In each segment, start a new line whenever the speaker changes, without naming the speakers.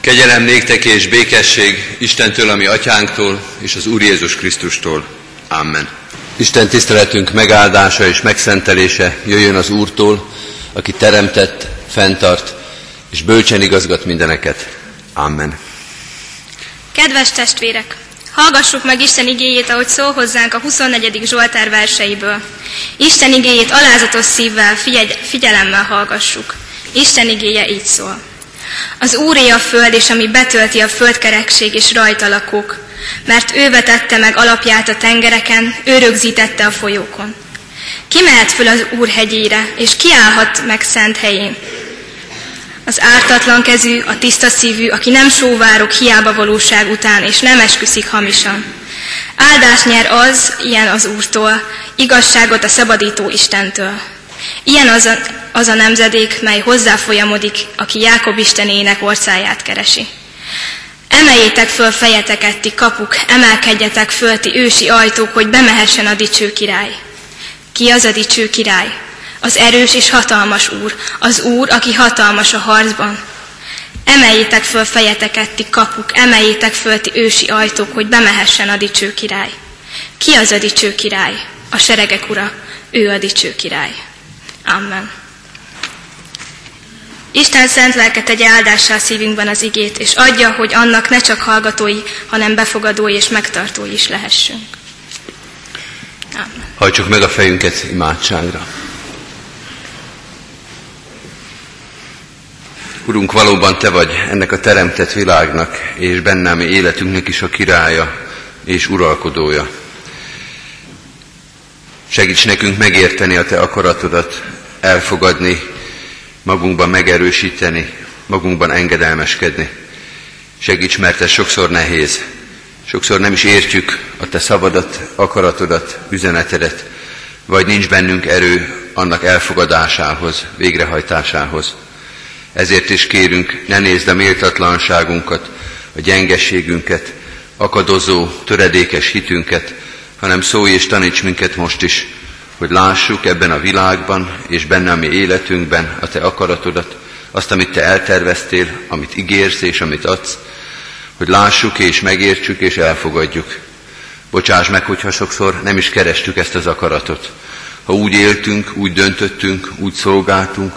Kegyelem néktek és békesség Istentől, ami atyánktól, és az Úr Jézus Krisztustól. Amen. Isten tiszteletünk megáldása és megszentelése jöjjön az Úrtól, aki teremtett, fenntart, és bölcsen igazgat mindeneket. Amen.
Kedves testvérek! Hallgassuk meg Isten igéjét, ahogy szól hozzánk a 24. Zsoltár verseiből. Isten igéjét alázatos szívvel, figyelemmel hallgassuk. Isten igéje így szól. Az Úré a föld, és ami betölti a földkerekség és rajta lakók, mert ő vetette meg alapját a tengereken, ő rögzítette a folyókon. Ki mehet föl az Úr hegyére, és ki állhat meg szent helyén? Az ártatlan kezű, a tiszta szívű, aki nem sóvárok hiába valóság után, és nem esküszik hamisan. Áldás nyer az, ilyen az Úrtól, igazságot a szabadító Istentől. Ilyen az a, az a nemzedék, mely hozzáfolyamodik, aki Jákob Istenének orszáját keresi. Emeljétek föl fejeteket, ti kapuk, emelkedjetek föl, ti ősi ajtók, hogy bemehessen a dicső király. Ki az a dicső király? Az erős és hatalmas úr, az úr, aki hatalmas a harcban. Emeljétek föl fejeteket, ti kapuk, emeljétek föl, ti ősi ajtók, hogy bemehessen a dicső király. Ki az a dicső király? A seregek ura, ő a dicső király. Amen. Isten szent lelket egy áldássá szívünkben az igét, és adja, hogy annak ne csak hallgatói, hanem befogadói és megtartói is lehessünk.
Amen. Hajtsuk meg a fejünket imádságra. Urunk, valóban Te vagy ennek a teremtett világnak, és bennem életünknek is a királya és uralkodója. Segíts nekünk megérteni a Te akaratodat, elfogadni, magunkban megerősíteni, magunkban engedelmeskedni. Segíts, mert ez sokszor nehéz. Sokszor nem is értjük a Te szabadat, akaratodat, üzenetedet, vagy nincs bennünk erő annak elfogadásához, végrehajtásához. Ezért is kérünk, ne nézd a méltatlanságunkat, a gyengességünket, akadozó, töredékes hitünket, hanem szólj és taníts minket most is, hogy lássuk ebben a világban és benne a mi életünkben a Te akaratodat, azt, amit Te elterveztél, amit ígérsz és amit adsz, hogy lássuk és megértsük és elfogadjuk. Bocsáss meg, hogyha sokszor nem is kerestük ezt az akaratot. Ha úgy éltünk, úgy döntöttünk, úgy szolgáltunk,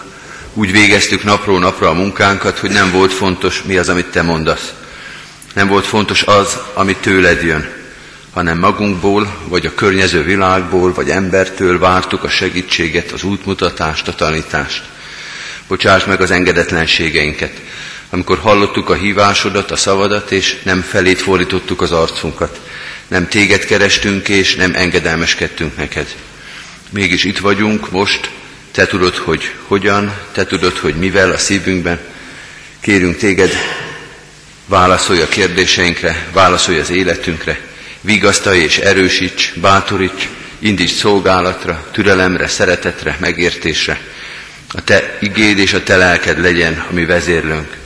úgy végeztük napról napra a munkánkat, hogy nem volt fontos, mi az, amit Te mondasz. Nem volt fontos az, ami tőled jön hanem magunkból, vagy a környező világból, vagy embertől vártuk a segítséget, az útmutatást, a tanítást. Bocsáss meg az engedetlenségeinket, amikor hallottuk a hívásodat, a szavadat, és nem felét fordítottuk az arcunkat. Nem téged kerestünk, és nem engedelmeskedtünk neked. Mégis itt vagyunk most, te tudod, hogy hogyan, te tudod, hogy mivel a szívünkben. Kérünk téged, válaszolj a kérdéseinkre, válaszolj az életünkre, vigasztalj és erősíts, bátoríts, indíts szolgálatra, türelemre, szeretetre, megértésre. A te igéd és a te lelked legyen a mi vezérlőnk.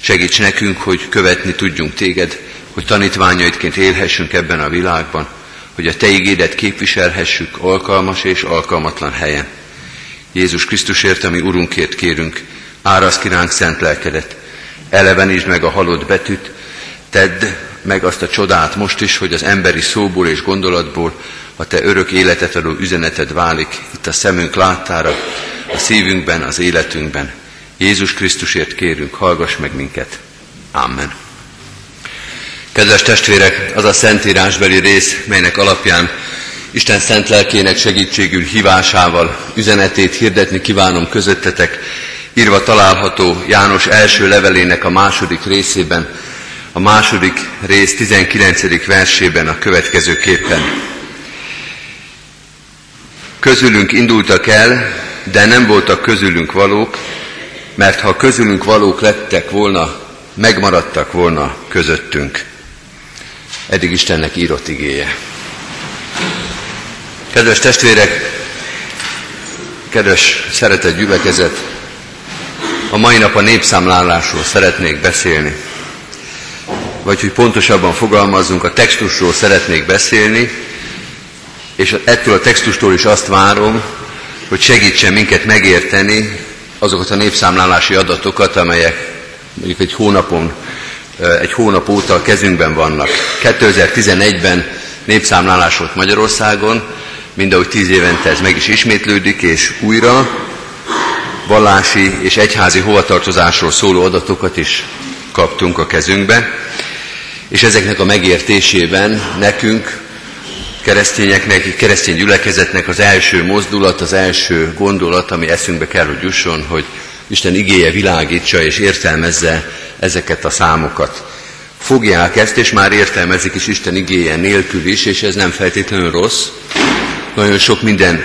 Segíts nekünk, hogy követni tudjunk téged, hogy tanítványaidként élhessünk ebben a világban, hogy a te igédet képviselhessük alkalmas és alkalmatlan helyen. Jézus Krisztusért, ami Urunkért kérünk, árasz ki ránk szent lelkedet, elevenítsd meg a halott betűt, tedd meg azt a csodát most is, hogy az emberi szóból és gondolatból a te örök életet adó üzeneted válik itt a szemünk láttára, a szívünkben, az életünkben. Jézus Krisztusért kérünk, hallgass meg minket. Amen. Kedves testvérek, az a szentírásbeli rész, melynek alapján Isten szent lelkének segítségül hívásával üzenetét hirdetni kívánom közöttetek, írva található János első levelének a második részében, a második rész 19. versében a következőképpen. Közülünk indultak el, de nem voltak közülünk valók, mert ha közülünk valók lettek volna, megmaradtak volna közöttünk. Eddig Istennek írott igéje. Kedves testvérek, kedves szeretett gyülekezet, a mai nap a népszámlálásról szeretnék beszélni vagy hogy pontosabban fogalmazzunk, a textusról szeretnék beszélni, és ettől a textustól is azt várom, hogy segítsen minket megérteni azokat a népszámlálási adatokat, amelyek mondjuk egy hónapon, egy hónap óta a kezünkben vannak. 2011-ben népszámlálás volt Magyarországon, mindahogy tíz évente ez meg is ismétlődik, és újra vallási és egyházi hovatartozásról szóló adatokat is kaptunk a kezünkbe, és ezeknek a megértésében nekünk, keresztényeknek, keresztény gyülekezetnek az első mozdulat, az első gondolat, ami eszünkbe kell, hogy jusson, hogy Isten igéje világítsa és értelmezze ezeket a számokat. Fogják ezt, és már értelmezik is Isten igéje nélkül is, és ez nem feltétlenül rossz. Nagyon sok minden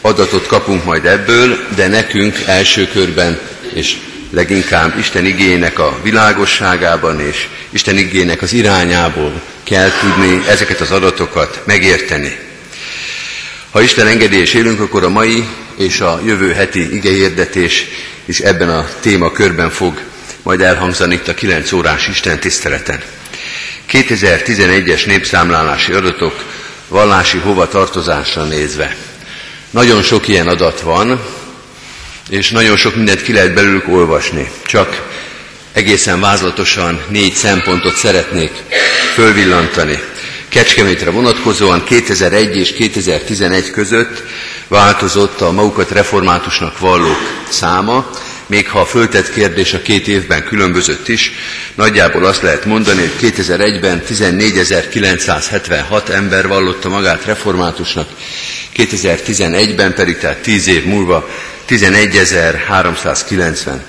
adatot kapunk majd ebből, de nekünk első körben és leginkább Isten igének a világosságában és Isten igének az irányából kell tudni ezeket az adatokat megérteni. Ha Isten engedélyes élünk, akkor a mai és a jövő heti igehirdetés is ebben a témakörben fog majd elhangzani itt a 9 órás Isten tiszteleten. 2011-es népszámlálási adatok vallási hova tartozásra nézve. Nagyon sok ilyen adat van, és nagyon sok mindent ki lehet belőlük olvasni. Csak egészen vázlatosan négy szempontot szeretnék fölvillantani. Kecskemétre vonatkozóan 2001 és 2011 között változott a magukat reformátusnak vallók száma, még ha a föltett kérdés a két évben különbözött is, nagyjából azt lehet mondani, hogy 2001-ben 14.976 ember vallotta magát reformátusnak, 2011-ben pedig, tehát 10 év múlva 11.390.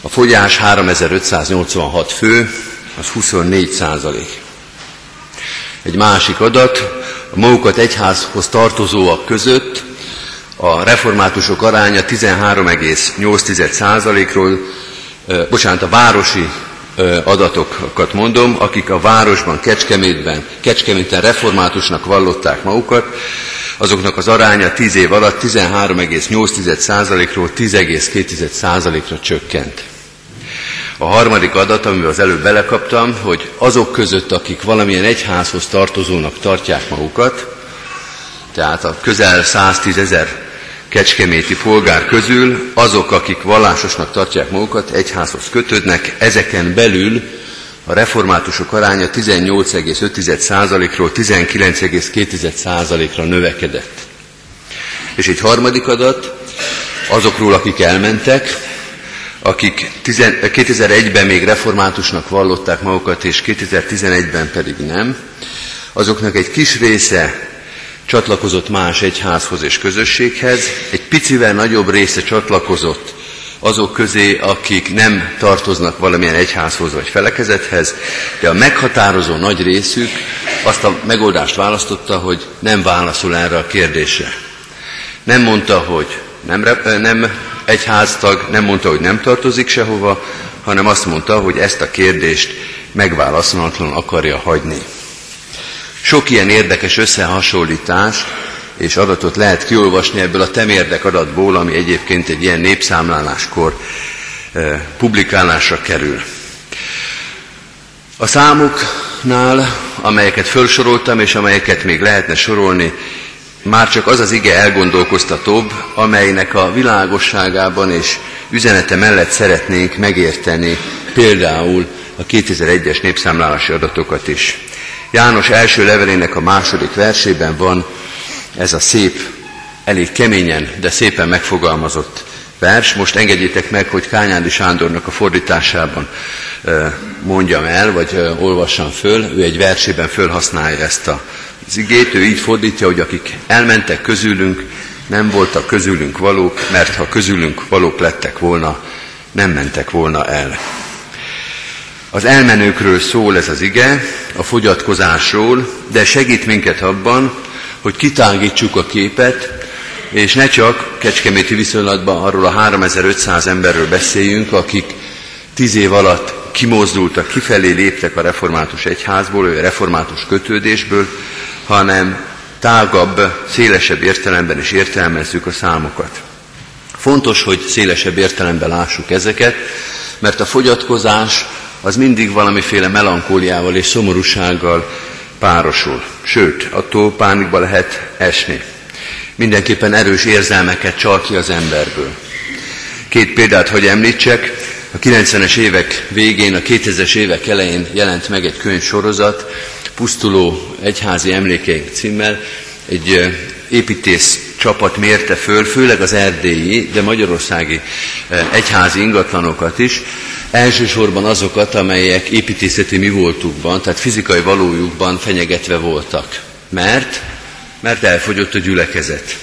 A fogyás 3.586 fő, az 24 százalék. Egy másik adat, a magukat egyházhoz tartozóak között a reformátusok aránya 13,8%-ról, bocsánat, a városi adatokat mondom, akik a városban, Kecskemétben, Kecskeméten reformátusnak vallották magukat, azoknak az aránya 10 év alatt 13,8%-ról 10,2%-ra csökkent. A harmadik adat, amivel az előbb belekaptam, hogy azok között, akik valamilyen egyházhoz tartozónak tartják magukat, tehát a közel 110 ezer kecskeméti polgár közül azok, akik vallásosnak tartják magukat, egyházhoz kötődnek, ezeken belül a reformátusok aránya 18,5%-ról 19,2%-ra növekedett. És egy harmadik adat, azokról, akik elmentek, akik 2001-ben még reformátusnak vallották magukat, és 2011-ben pedig nem, azoknak egy kis része csatlakozott más egyházhoz és közösséghez, egy picivel nagyobb része csatlakozott azok közé, akik nem tartoznak valamilyen egyházhoz vagy felekezethez, de a meghatározó nagy részük azt a megoldást választotta, hogy nem válaszol erre a kérdésre. Nem mondta, hogy nem, nem egyháztag, nem mondta, hogy nem tartozik sehova, hanem azt mondta, hogy ezt a kérdést megválaszolatlan akarja hagyni. Sok ilyen érdekes összehasonlítás és adatot lehet kiolvasni ebből a temérdek adatból, ami egyébként egy ilyen népszámláláskor e, publikálásra kerül. A számoknál, amelyeket felsoroltam, és amelyeket még lehetne sorolni, már csak az az ige elgondolkoztatóbb, amelynek a világosságában és üzenete mellett szeretnénk megérteni például a 2001-es népszámlálási adatokat is. János első levelének a második versében van ez a szép, elég keményen, de szépen megfogalmazott vers. Most engedjétek meg, hogy Kányádi Sándornak a fordításában mondjam el, vagy olvassam föl. Ő egy versében fölhasználja ezt az igét. Ő így fordítja, hogy akik elmentek közülünk, nem voltak közülünk valók, mert ha közülünk valók lettek volna, nem mentek volna el. Az elmenőkről szól ez az ige, a fogyatkozásról, de segít minket abban, hogy kitágítsuk a képet, és ne csak kecskeméti viszonylatban arról a 3500 emberről beszéljünk, akik tíz év alatt kimozdultak, kifelé léptek a református egyházból, a református kötődésből, hanem tágabb, szélesebb értelemben is értelmezzük a számokat. Fontos, hogy szélesebb értelemben lássuk ezeket, mert a fogyatkozás az mindig valamiféle melankóliával és szomorúsággal párosul. Sőt, attól pánikba lehet esni. Mindenképpen erős érzelmeket csal ki az emberből. Két példát, hogy említsek, A 90-es évek végén, a 2000-es évek elején jelent meg egy könyvsorozat, Pusztuló egyházi emlékeink címmel, egy építész csapat mérte föl, főleg az erdélyi, de magyarországi egyházi ingatlanokat is, elsősorban azokat, amelyek építészeti mi voltukban, tehát fizikai valójukban fenyegetve voltak. Mert? Mert elfogyott a gyülekezet.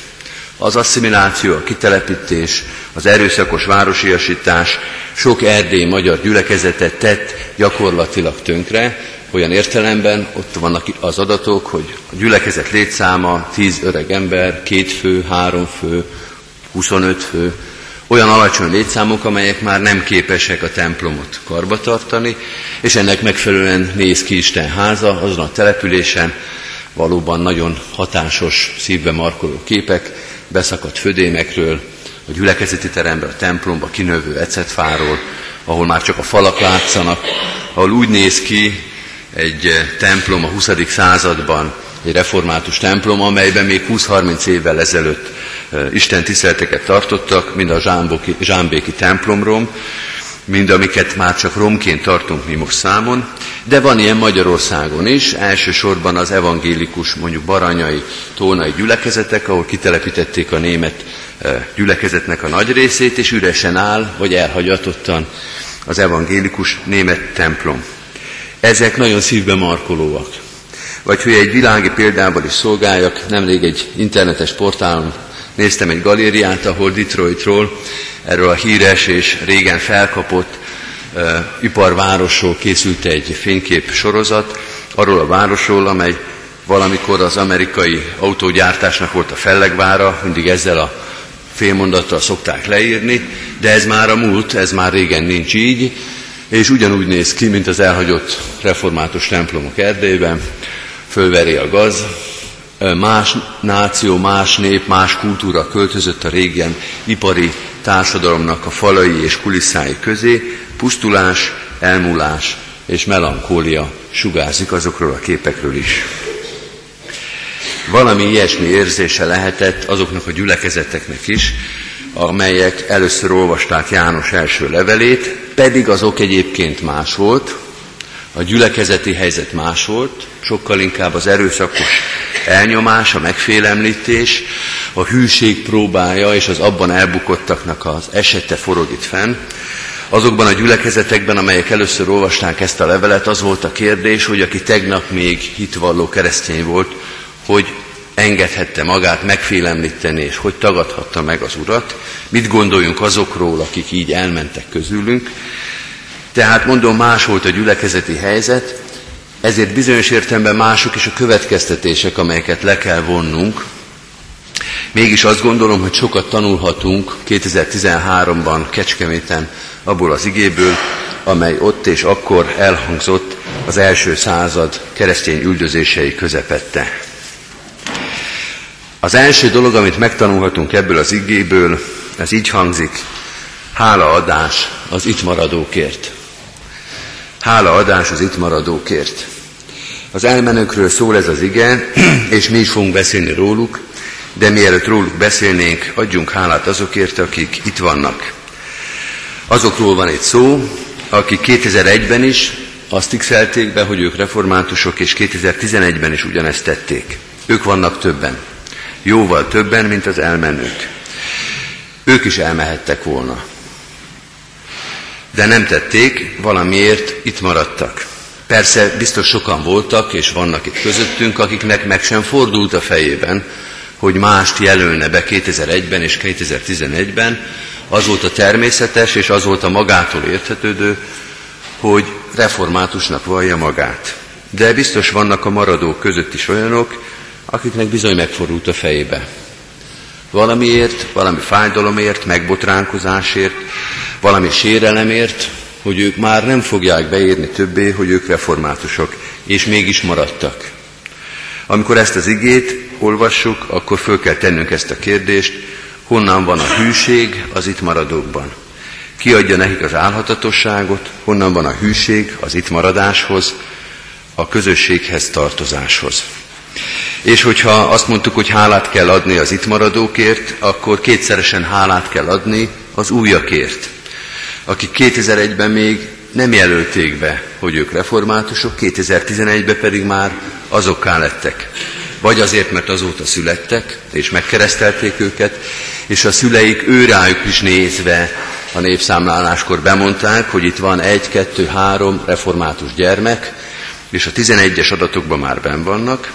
Az asszimiláció, a kitelepítés, az erőszakos városiasítás sok erdélyi magyar gyülekezetet tett gyakorlatilag tönkre, olyan értelemben, ott vannak az adatok, hogy a gyülekezet létszáma 10 öreg ember, két fő, három fő, 25 fő, olyan alacsony létszámok, amelyek már nem képesek a templomot karbatartani, és ennek megfelelően néz ki Isten háza azon a településen, valóban nagyon hatásos, szívbe markoló képek, beszakadt födémekről, a gyülekezeti teremben, a templomba kinövő ecetfáról, ahol már csak a falak látszanak, ahol úgy néz ki egy eh, templom a 20. században, egy református templom, amelyben még 20-30 évvel ezelőtt eh, Isten tiszteleteket tartottak, mind a Zsámboki, Zsámbéki templomrom, mind amiket már csak romként tartunk mi most számon, de van ilyen Magyarországon is, elsősorban az evangélikus, mondjuk baranyai, tónai gyülekezetek, ahol kitelepítették a német eh, gyülekezetnek a nagy részét, és üresen áll, vagy elhagyatottan az evangélikus német templom. Ezek nagyon szívbe markolóak. Vagy hogy egy világi példával is szolgáljak, nemrég egy internetes portálon néztem egy galériát, ahol Detroitról, erről a híres és régen felkapott uh, iparvárosról készült egy fénykép sorozat, arról a városról, amely valamikor az amerikai autógyártásnak volt a fellegvára, mindig ezzel a félmondattal szokták leírni, de ez már a múlt, ez már régen nincs így, és ugyanúgy néz ki, mint az elhagyott református templomok Erdélyben, fölveri a gaz, más náció, más nép, más kultúra költözött a régen ipari társadalomnak a falai és kulisszái közé, pusztulás, elmúlás és melankólia sugárzik azokról a képekről is. Valami ilyesmi érzése lehetett azoknak a gyülekezeteknek is, amelyek először olvasták János első levelét, pedig azok egyébként más volt, a gyülekezeti helyzet más volt, sokkal inkább az erőszakos elnyomás, a megfélemlítés, a hűség próbája és az abban elbukottaknak az esete forog itt fenn. Azokban a gyülekezetekben, amelyek először olvasták ezt a levelet, az volt a kérdés, hogy aki tegnap még hitvalló keresztény volt, hogy engedhette magát megfélemlíteni, és hogy tagadhatta meg az Urat. Mit gondoljunk azokról, akik így elmentek közülünk. Tehát mondom, más volt a gyülekezeti helyzet, ezért bizonyos értelemben mások is a következtetések, amelyeket le kell vonnunk. Mégis azt gondolom, hogy sokat tanulhatunk 2013-ban Kecskeméten abból az igéből, amely ott és akkor elhangzott az első század keresztény üldözései közepette. Az első dolog, amit megtanulhatunk ebből az igéből, ez így hangzik, hálaadás az itt maradókért. Hálaadás az itt maradókért. Az elmenőkről szól ez az ige, és mi is fogunk beszélni róluk, de mielőtt róluk beszélnénk, adjunk hálát azokért, akik itt vannak. Azokról van egy szó, akik 2001-ben is azt x be, hogy ők reformátusok, és 2011-ben is ugyanezt tették. Ők vannak többen jóval többen, mint az elmenők. Ők is elmehettek volna. De nem tették, valamiért itt maradtak. Persze biztos sokan voltak, és vannak itt közöttünk, akiknek meg sem fordult a fejében, hogy mást jelölne be 2001-ben és 2011-ben. Az volt a természetes, és az volt a magától érthetődő, hogy reformátusnak vallja magát. De biztos vannak a maradók között is olyanok, akiknek bizony megfordult a fejébe. Valamiért, valami fájdalomért, megbotránkozásért, valami sérelemért, hogy ők már nem fogják beírni többé, hogy ők reformátusok, és mégis maradtak. Amikor ezt az igét olvassuk, akkor föl kell tennünk ezt a kérdést, honnan van a hűség az itt maradókban. Ki adja nekik az álhatatosságot, honnan van a hűség az itt maradáshoz, a közösséghez tartozáshoz. És hogyha azt mondtuk, hogy hálát kell adni az itt maradókért, akkor kétszeresen hálát kell adni az újakért. akik 2001-ben még nem jelölték be, hogy ők reformátusok, 2011-ben pedig már azokká lettek. Vagy azért, mert azóta születtek, és megkeresztelték őket, és a szüleik őrájuk is nézve a népszámláláskor bemondták, hogy itt van egy, kettő, három református gyermek, és a 11-es adatokban már ben vannak,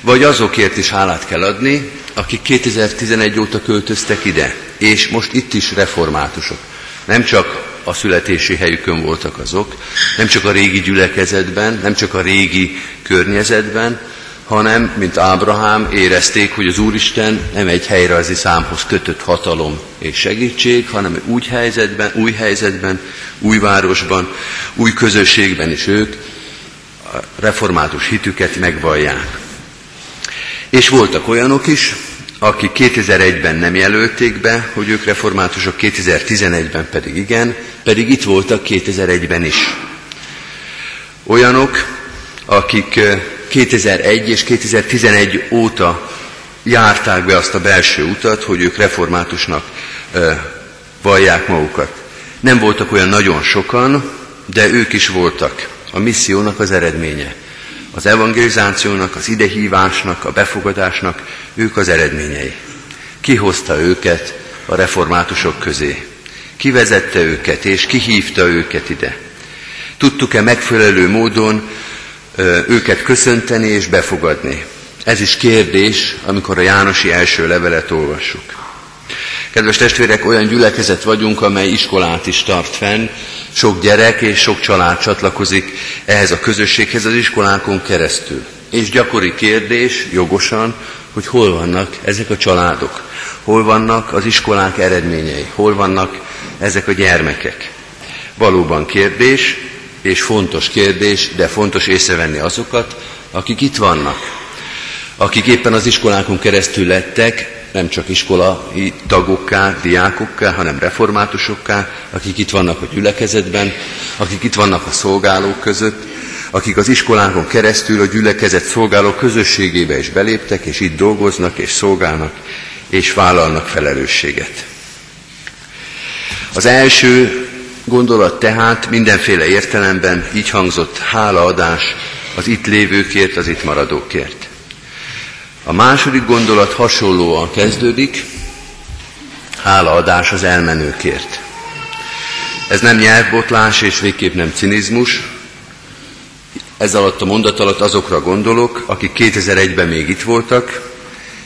vagy azokért is hálát kell adni, akik 2011 óta költöztek ide, és most itt is reformátusok. Nem csak a születési helyükön voltak azok, nem csak a régi gyülekezetben, nem csak a régi környezetben, hanem, mint Ábrahám, érezték, hogy az Úristen nem egy helyrajzi számhoz kötött hatalom és segítség, hanem úgy helyzetben, új helyzetben, új városban, új közösségben is ők református hitüket megvallják. És voltak olyanok is, akik 2001-ben nem jelölték be, hogy ők reformátusok, 2011-ben pedig igen, pedig itt voltak 2001-ben is. Olyanok, akik 2001 és 2011 óta járták be azt a belső utat, hogy ők reformátusnak vallják magukat. Nem voltak olyan nagyon sokan, de ők is voltak. A missziónak az eredménye. Az evangelizációnak, az idehívásnak, a befogadásnak ők az eredményei. Ki hozta őket a reformátusok közé? Ki vezette őket, és ki hívta őket ide? Tudtuk-e megfelelő módon őket köszönteni és befogadni? Ez is kérdés, amikor a Jánosi első levelet olvassuk. Kedves testvérek, olyan gyülekezet vagyunk, amely iskolát is tart fenn, sok gyerek és sok család csatlakozik ehhez a közösséghez az iskolánkon keresztül. És gyakori kérdés, jogosan, hogy hol vannak ezek a családok, hol vannak az iskolák eredményei, hol vannak ezek a gyermekek. Valóban kérdés, és fontos kérdés, de fontos észrevenni azokat, akik itt vannak, akik éppen az iskolákon keresztül lettek, nem csak iskolai tagokká, diákokká, hanem reformátusokká, akik itt vannak a gyülekezetben, akik itt vannak a szolgálók között, akik az iskolánkon keresztül a gyülekezet szolgáló közösségébe is beléptek, és itt dolgoznak, és szolgálnak, és vállalnak felelősséget. Az első gondolat tehát mindenféle értelemben így hangzott hálaadás az itt lévőkért, az itt maradókért. A második gondolat hasonlóan kezdődik, hálaadás az elmenőkért. Ez nem nyelvbotlás és végképp nem cinizmus. Ez alatt a mondat alatt azokra gondolok, akik 2001-ben még itt voltak,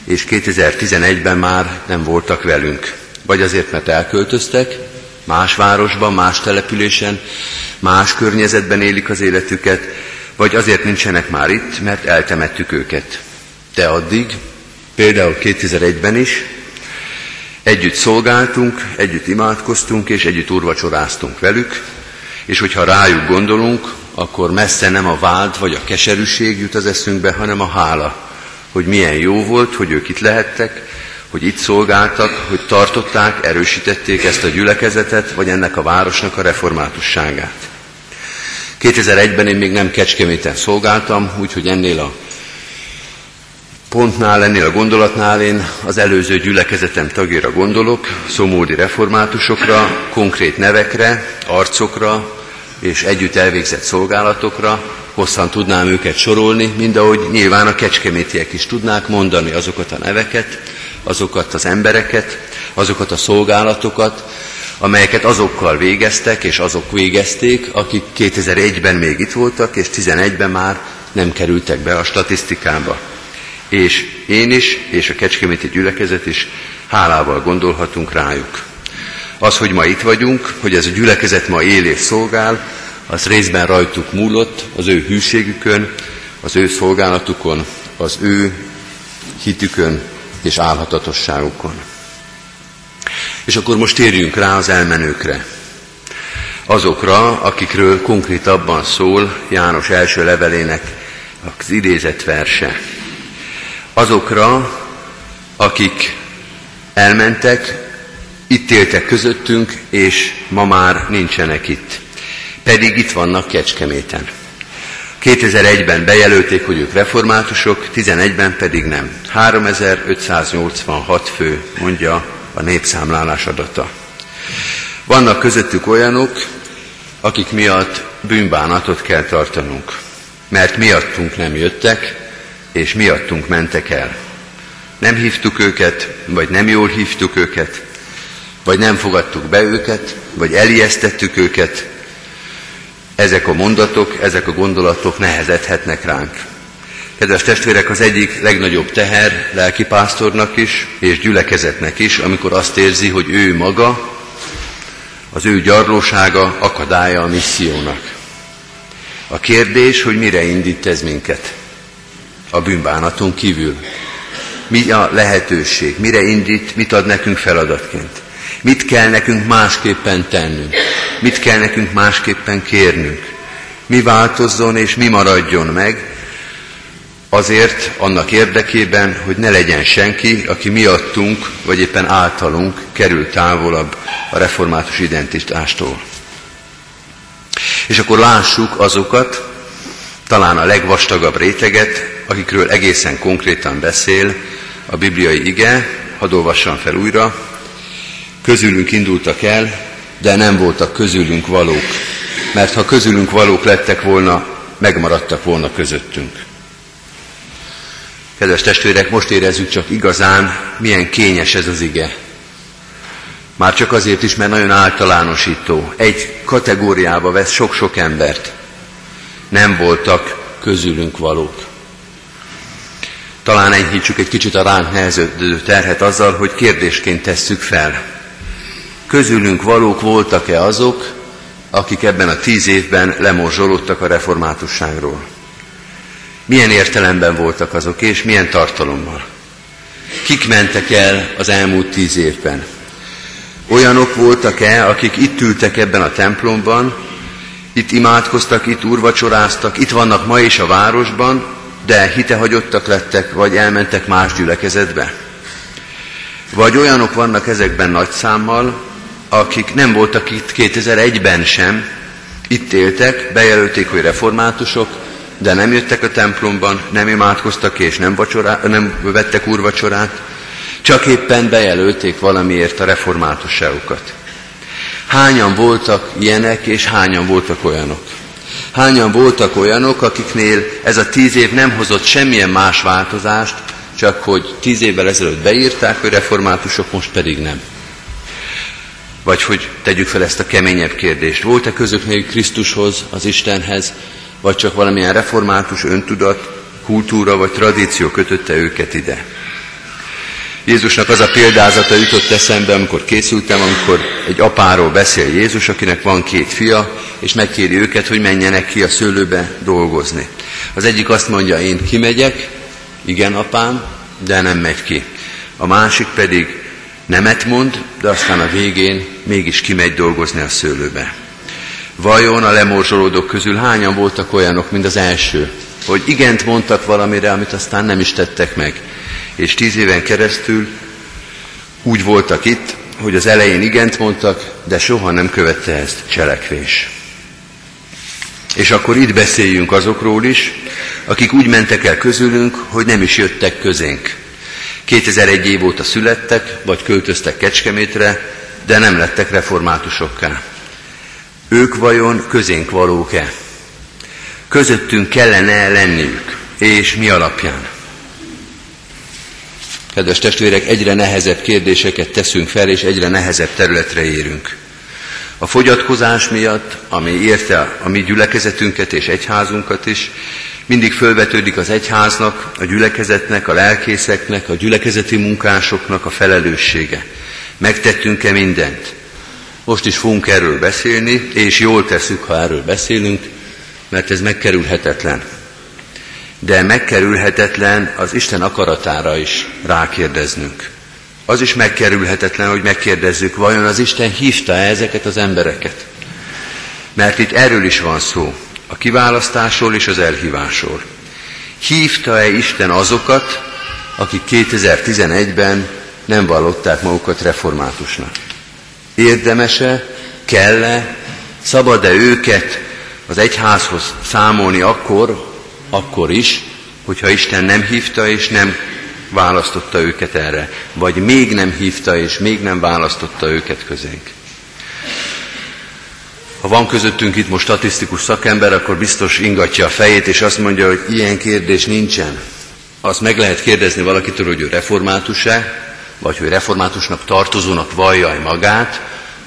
és 2011-ben már nem voltak velünk. Vagy azért, mert elköltöztek, más városban, más településen, más környezetben élik az életüket, vagy azért nincsenek már itt, mert eltemettük őket. De addig, például 2001-ben is, együtt szolgáltunk, együtt imádkoztunk, és együtt urvacsoráztunk velük, és hogyha rájuk gondolunk, akkor messze nem a vád vagy a keserűség jut az eszünkbe, hanem a hála, hogy milyen jó volt, hogy ők itt lehettek, hogy itt szolgáltak, hogy tartották, erősítették ezt a gyülekezetet, vagy ennek a városnak a reformátusságát. 2001-ben én még nem Kecskeméten szolgáltam, úgyhogy ennél a pontnál, ennél a gondolatnál én az előző gyülekezetem tagjira gondolok, szomódi reformátusokra, konkrét nevekre, arcokra és együtt elvégzett szolgálatokra, hosszan tudnám őket sorolni, mind ahogy nyilván a kecskemétiek is tudnák mondani azokat a neveket, azokat az embereket, azokat a szolgálatokat, amelyeket azokkal végeztek, és azok végezték, akik 2001-ben még itt voltak, és 2011-ben már nem kerültek be a statisztikába. És én is, és a Kecskeméti gyülekezet is hálával gondolhatunk rájuk. Az, hogy ma itt vagyunk, hogy ez a gyülekezet ma él és szolgál, az részben rajtuk múlott, az ő hűségükön, az ő szolgálatukon, az ő hitükön és álhatatosságukon. És akkor most térjünk rá az elmenőkre. Azokra, akikről konkrétabban szól János első levelének az idézett verse. Azokra, akik elmentek, itt éltek közöttünk, és ma már nincsenek itt. Pedig itt vannak Kecskeméten. 2001-ben bejelölték, hogy ők reformátusok, 11-ben pedig nem. 3586 fő, mondja a népszámlálás adata. Vannak közöttük olyanok, akik miatt bűnbánatot kell tartanunk, mert miattunk nem jöttek, és miattunk mentek el. Nem hívtuk őket, vagy nem jól hívtuk őket, vagy nem fogadtuk be őket, vagy elijesztettük őket. Ezek a mondatok, ezek a gondolatok nehezedhetnek ránk. Kedves testvérek, az egyik legnagyobb teher lelkipásztornak is, és gyülekezetnek is, amikor azt érzi, hogy ő maga, az ő gyarlósága akadálya a missziónak. A kérdés, hogy mire indít ez minket? A bűnbánaton kívül. Mi a lehetőség? Mire indít? Mit ad nekünk feladatként? Mit kell nekünk másképpen tennünk? Mit kell nekünk másképpen kérnünk? Mi változzon és mi maradjon meg, azért annak érdekében, hogy ne legyen senki, aki miattunk, vagy éppen általunk kerül távolabb a református identitástól. És akkor lássuk azokat, talán a legvastagabb réteget, akikről egészen konkrétan beszél a bibliai ige, hadd olvassam fel újra, közülünk indultak el, de nem voltak közülünk valók, mert ha közülünk valók lettek volna, megmaradtak volna közöttünk. Kedves testvérek, most érezzük csak igazán, milyen kényes ez az ige. Már csak azért is, mert nagyon általánosító. Egy kategóriába vesz sok-sok embert. Nem voltak közülünk valók. Talán enyhítsük egy kicsit a ránk neheződő terhet azzal, hogy kérdésként tesszük fel. Közülünk valók voltak-e azok, akik ebben a tíz évben lemorzsolódtak a reformátusságról? Milyen értelemben voltak azok, és milyen tartalommal? Kik mentek el az elmúlt tíz évben? Olyanok voltak-e, akik itt ültek ebben a templomban, itt imádkoztak, itt úrvacsoráztak, itt vannak ma is a városban, de hitehagyottak lettek, vagy elmentek más gyülekezetbe? Vagy olyanok vannak ezekben nagy számmal, akik nem voltak itt 2001-ben sem, itt éltek, bejelölték, hogy reformátusok, de nem jöttek a templomban, nem imádkoztak és nem, vacsorá, nem vettek úrvacsorát, csak éppen bejelölték valamiért a reformátusságukat. Hányan voltak ilyenek, és hányan voltak olyanok? Hányan voltak olyanok, akiknél ez a tíz év nem hozott semmilyen más változást, csak hogy tíz évvel ezelőtt beírták, hogy reformátusok, most pedig nem. Vagy hogy tegyük fel ezt a keményebb kérdést. Volt-e közöknél Krisztushoz, az Istenhez, vagy csak valamilyen református öntudat, kultúra vagy tradíció kötötte őket ide? Jézusnak az a példázata jutott eszembe, amikor készültem, amikor egy apáról beszél Jézus, akinek van két fia, és megkéri őket, hogy menjenek ki a szőlőbe dolgozni. Az egyik azt mondja, én kimegyek, igen apám, de nem megy ki. A másik pedig nemet mond, de aztán a végén mégis kimegy dolgozni a szőlőbe. Vajon a lemorzsolódók közül hányan voltak olyanok, mint az első, hogy igent mondtak valamire, amit aztán nem is tettek meg. És tíz éven keresztül úgy voltak itt, hogy az elején igent mondtak, de soha nem követte ezt cselekvés. És akkor itt beszéljünk azokról is, akik úgy mentek el közülünk, hogy nem is jöttek közénk. 2001 év óta születtek, vagy költöztek Kecskemétre, de nem lettek reformátusokká. Ők vajon közénk valók-e? Közöttünk kellene lenniük, és mi alapján? Kedves testvérek, egyre nehezebb kérdéseket teszünk fel, és egyre nehezebb területre érünk. A fogyatkozás miatt, ami érte a mi gyülekezetünket és egyházunkat is, mindig fölvetődik az egyháznak, a gyülekezetnek, a lelkészeknek, a gyülekezeti munkásoknak a felelőssége. Megtettünk-e mindent? Most is fogunk erről beszélni, és jól teszük, ha erről beszélünk, mert ez megkerülhetetlen. De megkerülhetetlen az Isten akaratára is rákérdeznünk. Az is megkerülhetetlen, hogy megkérdezzük, vajon az Isten hívta -e ezeket az embereket? Mert itt erről is van szó, a kiválasztásról és az elhívásról. Hívta-e Isten azokat, akik 2011-ben nem vallották magukat reformátusnak? Érdemese, kell-e, szabad-e őket az egyházhoz számolni akkor, akkor is, hogyha Isten nem hívta és nem választotta őket erre, vagy még nem hívta és még nem választotta őket közénk. Ha van közöttünk itt most statisztikus szakember, akkor biztos ingatja a fejét, és azt mondja, hogy ilyen kérdés nincsen. Azt meg lehet kérdezni valakitől, hogy ő református-e, vagy hogy reformátusnak tartozónak vallja magát,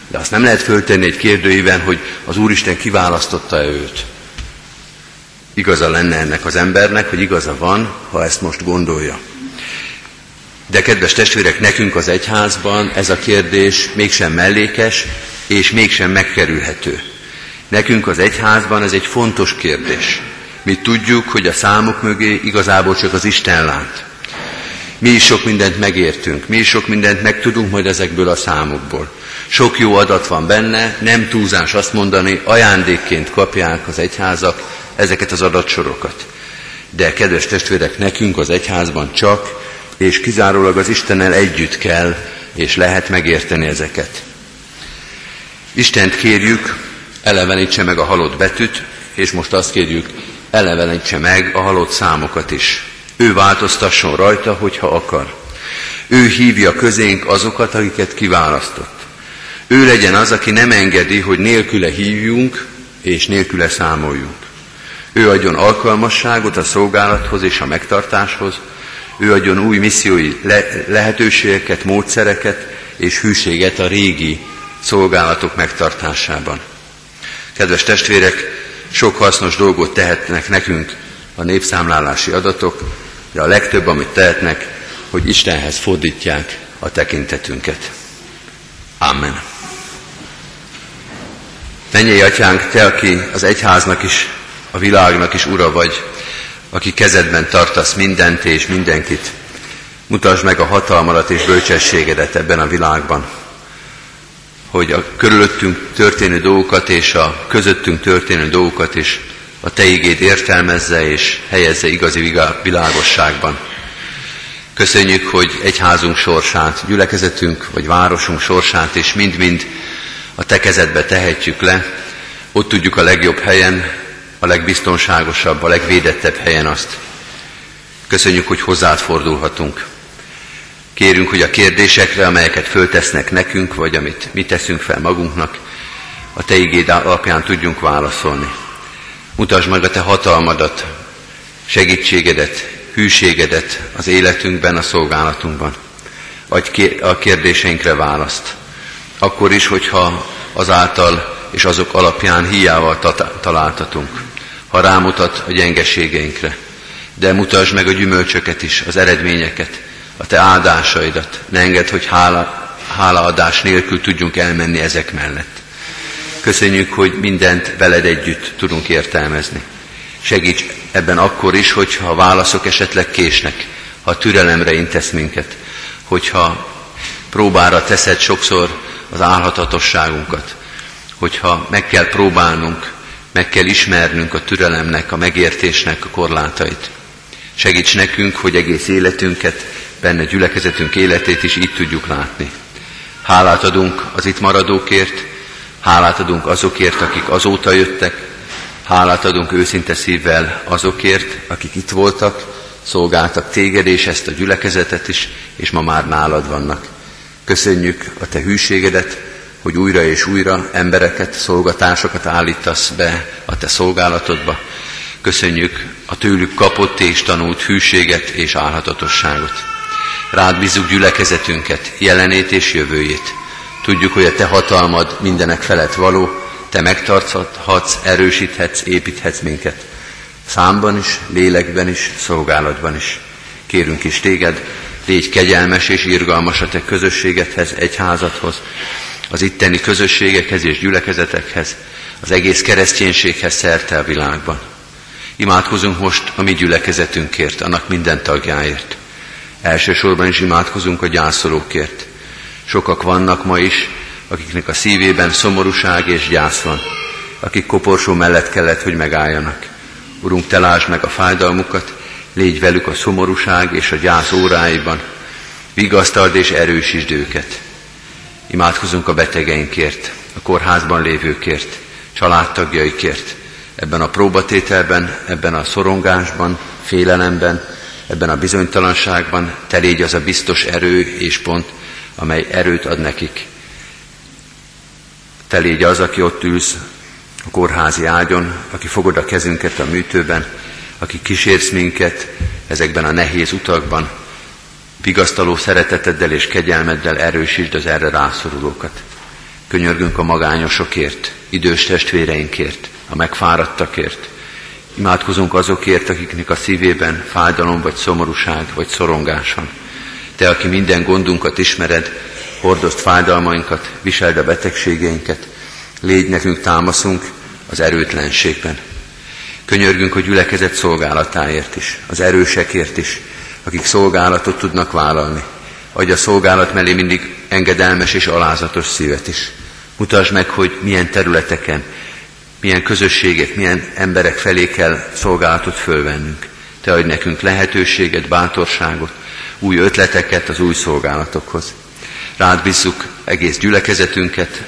de azt nem lehet föltenni egy kérdőiben, hogy az Úristen kiválasztotta őt. Igaza lenne ennek az embernek, hogy igaza van, ha ezt most gondolja. De kedves testvérek, nekünk az egyházban ez a kérdés mégsem mellékes, és mégsem megkerülhető. Nekünk az egyházban ez egy fontos kérdés. Mi tudjuk, hogy a számok mögé igazából csak az Isten lát. Mi is sok mindent megértünk, mi is sok mindent megtudunk majd ezekből a számokból. Sok jó adat van benne, nem túlzás azt mondani, ajándékként kapják az egyházak ezeket az adatsorokat. De kedves testvérek, nekünk az egyházban csak és kizárólag az Istennel együtt kell és lehet megérteni ezeket. Istent kérjük, elevenítse meg a halott betűt, és most azt kérjük, elevenítse meg a halott számokat is. Ő változtasson rajta, hogyha akar. Ő hívja közénk azokat, akiket kiválasztott. Ő legyen az, aki nem engedi, hogy nélküle hívjunk és nélküle számoljunk. Ő adjon alkalmasságot a szolgálathoz és a megtartáshoz, ő adjon új missziói le- lehetőségeket, módszereket és hűséget a régi szolgálatok megtartásában. Kedves testvérek, sok hasznos dolgot tehetnek nekünk a népszámlálási adatok, de a legtöbb, amit tehetnek, hogy Istenhez fordítják a tekintetünket. Amen. Menjél, atyánk, te, aki az egyháznak is, a világnak is ura vagy, aki kezedben tartasz mindent és mindenkit, mutasd meg a hatalmadat és bölcsességedet ebben a világban, hogy a körülöttünk történő dolgokat és a közöttünk történő dolgokat is a Te igéd értelmezze és helyezze igazi világosságban. Köszönjük, hogy egyházunk sorsát, gyülekezetünk vagy városunk sorsát és mind-mind a Te kezedbe tehetjük le, ott tudjuk a legjobb helyen, a legbiztonságosabb, a legvédettebb helyen azt. Köszönjük, hogy hozzád fordulhatunk. Kérünk, hogy a kérdésekre, amelyeket föltesznek nekünk, vagy amit mi teszünk fel magunknak, a Te igéd alapján tudjunk válaszolni. Mutasd meg a Te hatalmadat, segítségedet, hűségedet az életünkben, a szolgálatunkban. Adj a kérdéseinkre választ. Akkor is, hogyha azáltal és azok alapján hiával találtatunk ha rámutat a gyengeségeinkre. De mutasd meg a gyümölcsöket is, az eredményeket, a te áldásaidat. Ne engedd, hogy hála, hálaadás nélkül tudjunk elmenni ezek mellett. Köszönjük, hogy mindent veled együtt tudunk értelmezni. Segíts ebben akkor is, hogyha a válaszok esetleg késnek, ha türelemre intesz minket, hogyha próbára teszed sokszor az álhatatosságunkat, hogyha meg kell próbálnunk meg kell ismernünk a türelemnek, a megértésnek a korlátait. Segíts nekünk, hogy egész életünket, benne gyülekezetünk életét is így tudjuk látni. Hálát adunk az itt maradókért, hálát adunk azokért, akik azóta jöttek, hálát adunk őszinte szívvel azokért, akik itt voltak, szolgáltak téged és ezt a gyülekezetet is, és ma már nálad vannak. Köszönjük a te hűségedet, hogy újra és újra embereket, szolgatásokat állítasz be a te szolgálatodba. Köszönjük a tőlük kapott és tanult hűséget és állhatatosságot. Rád bízzuk gyülekezetünket, jelenét és jövőjét. Tudjuk, hogy a te hatalmad mindenek felett való, te megtarthatsz, erősíthetsz, építhetsz minket. Számban is, lélekben is, szolgálatban is. Kérünk is téged, légy kegyelmes és irgalmas a te közösségedhez, egyházadhoz, az itteni közösségekhez és gyülekezetekhez, az egész kereszténységhez szerte a világban. Imádkozunk most a mi gyülekezetünkért, annak minden tagjáért. Elsősorban is imádkozunk a gyászolókért. Sokak vannak ma is, akiknek a szívében szomorúság és gyász van, akik koporsó mellett kellett, hogy megálljanak. Urunk, te lásd meg a fájdalmukat, légy velük a szomorúság és a gyász óráiban, vigasztald és erősítsd őket. Imádkozunk a betegeinkért, a kórházban lévőkért, családtagjaikért, ebben a próbatételben, ebben a szorongásban, félelemben, ebben a bizonytalanságban, te légy az a biztos erő és pont, amely erőt ad nekik. Te légy az, aki ott ülsz a kórházi ágyon, aki fogod a kezünket a műtőben, aki kísérsz minket ezekben a nehéz utakban, vigasztaló szereteteddel és kegyelmeddel erősítsd az erre rászorulókat. Könyörgünk a magányosokért, idős testvéreinkért, a megfáradtakért. Imádkozunk azokért, akiknek a szívében fájdalom vagy szomorúság vagy szorongás van. Te, aki minden gondunkat ismered, hordozd fájdalmainkat, viseld a betegségeinket, légy nekünk támaszunk az erőtlenségben. Könyörgünk a gyülekezet szolgálatáért is, az erősekért is, akik szolgálatot tudnak vállalni. Adj a szolgálat mellé mindig engedelmes és alázatos szívet is. Mutasd meg, hogy milyen területeken, milyen közösségek, milyen emberek felé kell szolgálatot fölvennünk. Te adj nekünk lehetőséget, bátorságot, új ötleteket az új szolgálatokhoz. Rád bízzuk egész gyülekezetünket,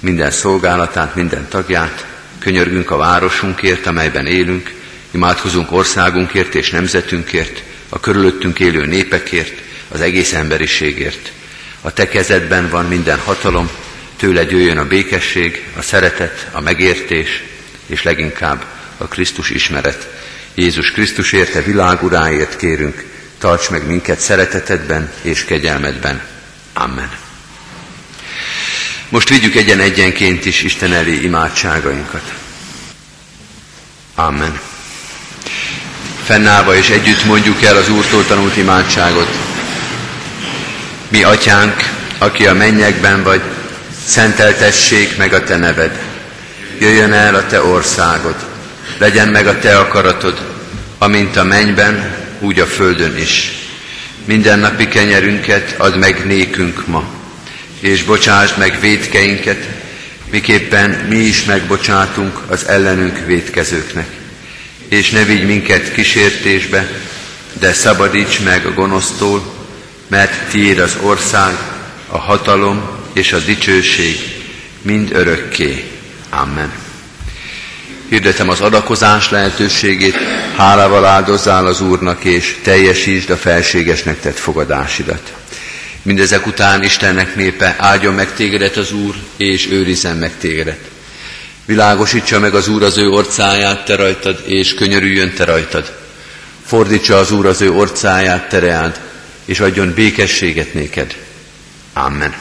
minden szolgálatát, minden tagját, könyörgünk a városunkért, amelyben élünk, imádkozunk országunkért és nemzetünkért, a körülöttünk élő népekért, az egész emberiségért. A te kezedben van minden hatalom, tőle jöjjön a békesség, a szeretet, a megértés, és leginkább a Krisztus ismeret. Jézus Krisztus érte világuráért kérünk, tarts meg minket szeretetedben és kegyelmedben. Amen. Most vigyük egyen-egyenként is Isten elé imádságainkat. Amen. Fennállva és együtt mondjuk el az Úrtól tanult imádságot. Mi, Atyánk, aki a mennyekben vagy, szenteltessék meg a Te neved. Jöjjön el a Te országod. Legyen meg a Te akaratod, amint a mennyben, úgy a földön is. Minden napi kenyerünket add meg nékünk ma, és bocsásd meg védkeinket, miképpen mi is megbocsátunk az ellenünk védkezőknek. És ne vigy minket kísértésbe, de szabadíts meg a gonosztól, mert tiéd az ország, a hatalom és a dicsőség mind örökké. Amen. Hirdetem az adakozás lehetőségét, hálával áldozzál az Úrnak, és teljesítsd a felségesnek tett fogadásidat. Mindezek után Istennek népe áldjon meg tégedet az Úr, és őrizzen meg tégedet. Világosítsa meg az Úr az ő orcáját te rajtad, és könyörüljön te rajtad. Fordítsa az Úr az ő orcáját te reád, és adjon békességet néked. Amen.